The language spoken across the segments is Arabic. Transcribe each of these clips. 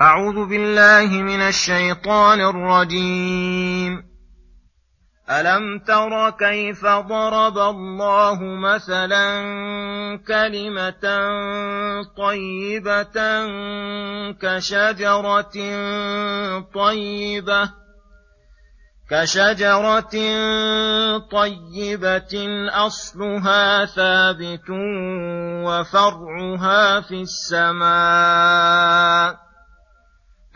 أعوذ بالله من الشيطان الرجيم. ألم تر كيف ضرب الله مثلا كلمة طيبة كشجرة طيبة كشجرة طيبة أصلها ثابت وفرعها في السماء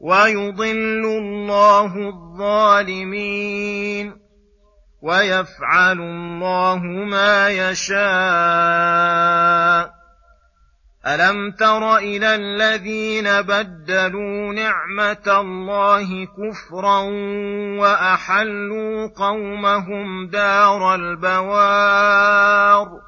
ويضل الله الظالمين ويفعل الله ما يشاء. ألم تر إلى الذين بدلوا نعمة الله كفرا وأحلوا قومهم دار البوار؟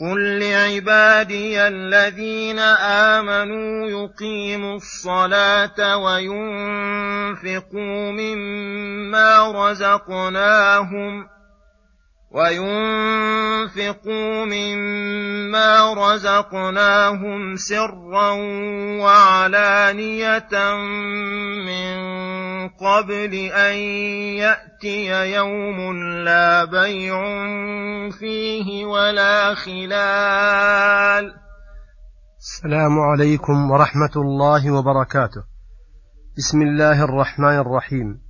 قل لعبادي الذين امنوا يقيموا الصلاه وينفقوا مما رزقناهم وينفقوا مما رزقناهم سرا وعلانيه من قبل ان ياتي يوم لا بيع فيه ولا خلال السلام عليكم ورحمة الله وبركاته. بسم الله الرحمن الرحيم.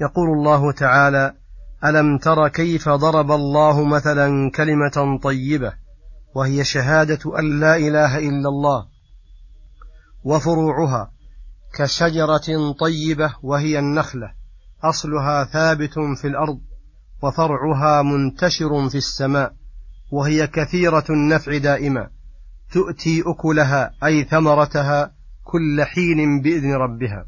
يقول الله تعالى ألم تر كيف ضرب الله مثلا كلمة طيبة وهي شهادة أن لا إله إلا الله وفروعها كشجرة طيبة وهي النخلة أصلها ثابت في الأرض وفرعها منتشر في السماء وهي كثيرة النفع دائما تؤتي أكلها أي ثمرتها كل حين بإذن ربها.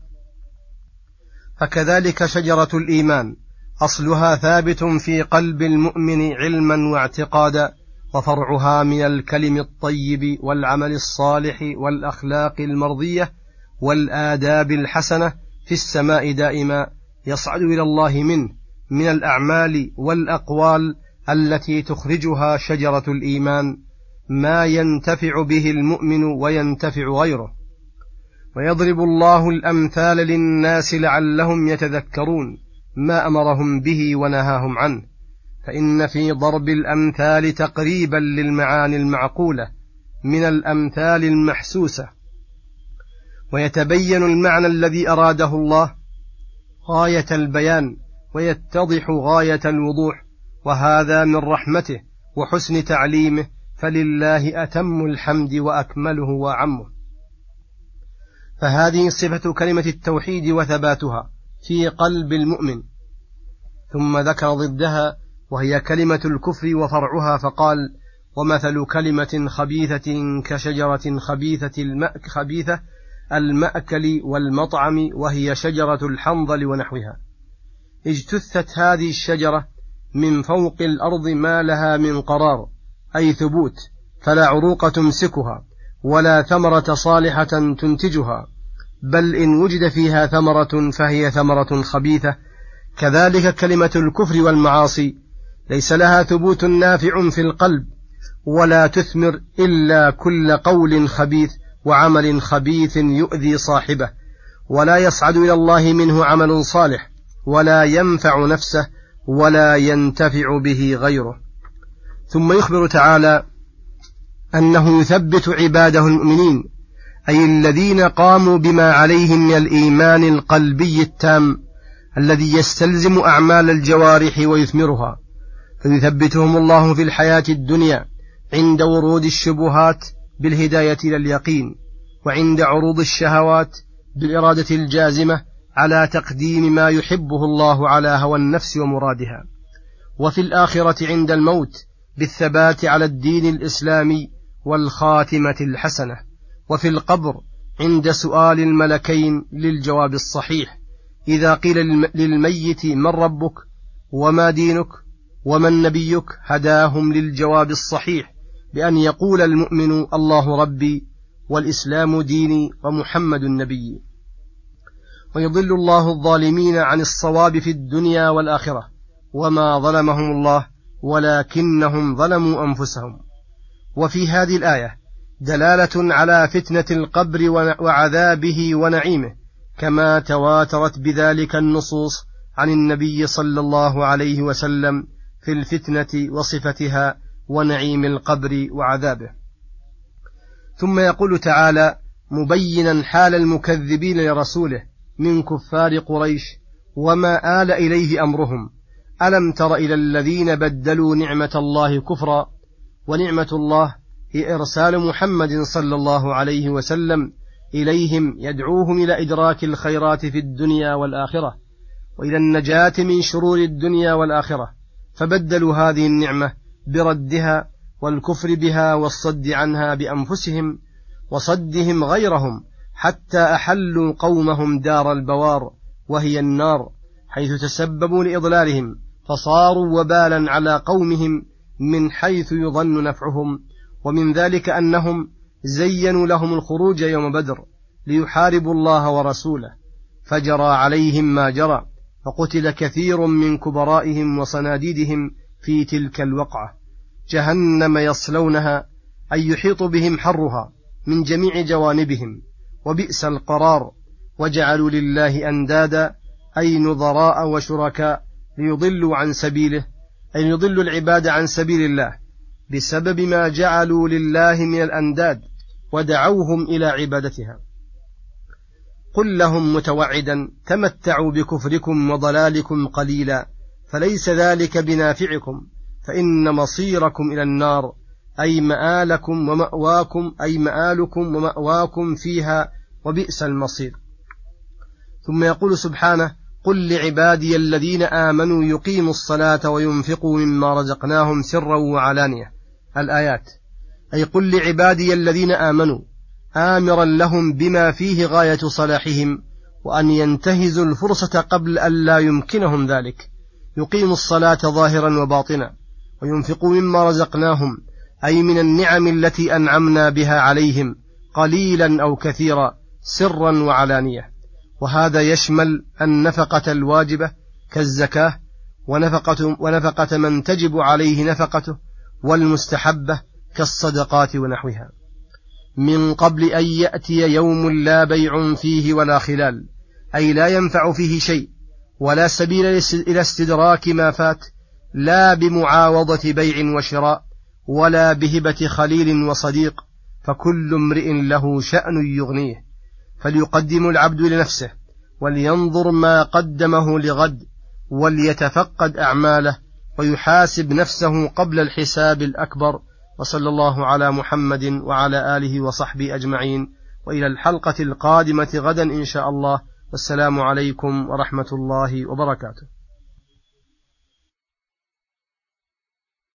فكذلك شجرة الإيمان أصلها ثابت في قلب المؤمن علما واعتقادا وفرعها من الكلم الطيب والعمل الصالح والأخلاق المرضية والآداب الحسنة في السماء دائما يصعد إلى الله منه من الأعمال والأقوال التي تخرجها شجرة الإيمان ما ينتفع به المؤمن وينتفع غيره. ويضرب الله الأمثال للناس لعلهم يتذكرون. ما أمرهم به ونهاهم عنه فإن في ضرب الأمثال تقريبا للمعاني المعقولة من الأمثال المحسوسة. ويتبين المعنى الذي أراده الله غاية البيان ويتضح غاية الوضوح وهذا من رحمته وحسن تعليمه فلله أتم الحمد وأكمله واعمه فهذه صفة كلمة التوحيد وثباتها. في قلب المؤمن. ثم ذكر ضدها وهي كلمة الكفر وفرعها فقال ومثل كلمة خبيثة كشجرة خبيثة المأك خبيثة المأكل والمطعم وهي شجرة الحنظل ونحوها. اجتثت هذه الشجرة من فوق الأرض ما لها من قرار أي ثبوت فلا عروق تمسكها ولا ثمرة صالحة تنتجها. بل إن وجد فيها ثمرة فهي ثمرة خبيثة كذلك كلمة الكفر والمعاصي ليس لها ثبوت نافع في القلب ولا تثمر إلا كل قول خبيث وعمل خبيث يؤذي صاحبه ولا يصعد إلى الله منه عمل صالح ولا ينفع نفسه ولا ينتفع به غيره. ثم يخبر تعالى أنه يثبت عباده المؤمنين أي الذين قاموا بما عليهم من الإيمان القلبي التام الذي يستلزم أعمال الجوارح ويثمرها فيثبتهم الله في الحياة الدنيا عند ورود الشبهات بالهداية إلى اليقين وعند عروض الشهوات بالإرادة الجازمة على تقديم ما يحبه الله على هوى النفس ومرادها. وفي الآخرة عند الموت بالثبات على الدين الإسلامي والخاتمة الحسنة. وفي القبر عند سؤال الملكين للجواب الصحيح. إذا قيل للميت من ربك وما دينك ومن نبيك هداهم للجواب الصحيح بأن يقول المؤمن الله ربي والإسلام ديني ومحمد نبيي ويضل الله الظالمين عن الصواب في الدنيا والآخرة. وما ظلمهم الله ولكنهم ظلموا أنفسهم. وفي هذه الآية دلالة على فتنة القبر وعذابه ونعيمه كما تواترت بذلك النصوص عن النبي صلى الله عليه وسلم في الفتنة وصفتها ونعيم القبر وعذابه. ثم يقول تعالى مبينا حال المكذبين لرسوله من كفار قريش وما آل إليه أمرهم. ألم تر إلى الذين بدلوا نعمة الله كفرا؟ ونعمة الله هي إرسال محمد صلى الله عليه وسلم إليهم يدعوهم إلى إدراك الخيرات في الدنيا والآخرة وإلى النجاة من شرور الدنيا والآخرة فبدلوا هذه النعمة بردها والكفر بها والصد عنها بأنفسهم وصدهم غيرهم حتى أحلوا قومهم دار البوار وهي النار حيث تسببوا لإضلالهم فصاروا وبالا على قومهم من حيث يظن نفعهم ومن ذلك أنهم زينوا لهم الخروج يوم بدر ليحاربوا الله ورسوله فجرى عليهم ما جرى فقتل كثير من كبرائهم وصناديدهم في تلك الوقعة. جهنم يصلونها أي يحيط بهم حرها من جميع جوانبهم وبئس القرار. وجعلوا لله أندادا أي نظراء وشركاء ليضلوا عن سبيله أي يضلوا العباد عن سبيل الله. بسبب ما جعلوا لله من الأنداد ودعوهم إلى عبادتها. قل لهم متوعدا تمتعوا بكفركم وضلالكم قليلا فليس ذلك بنافعكم فإن مصيركم إلى النار أي مآلكم ومأواكم أي مآلكم ومأواكم فيها وبئس المصير. ثم يقول سبحانه قل لعبادي الذين آمنوا يقيموا الصلاة وينفقوا مما رزقناهم سرا وعلانية. الآيات. أي قل لعبادي الذين آمنوا آمرا لهم بما فيه غاية صلاحهم وأن ينتهزوا الفرصة قبل أن لا يمكنهم ذلك. يقيموا الصلاة ظاهرا وباطنا وينفقوا مما رزقناهم أي من النعم التي أنعمنا بها عليهم قليلا أو كثيرا سرا وعلانية. وهذا يشمل النفقة الواجبة كالزكاة ونفقة, ونفقة من تجب عليه نفقته والمستحبة كالصدقات ونحوها. من قبل أن يأتي يوم لا بيع فيه ولا خلال أي لا ينفع فيه شيء ولا سبيل إلى استدراك ما فات لا بمعاوضة بيع وشراء ولا بهبة خليل وصديق فكل امرئ له شأن يغنيه. فليقدم العبد لنفسه ولينظر ما قدمه لغد وليتفقد أعماله ويحاسب نفسه قبل الحساب الأكبر وصلى الله على محمد وعلى آله وصحبه أجمعين وإلى الحلقة القادمة غدا إن شاء الله والسلام عليكم ورحمة الله وبركاته.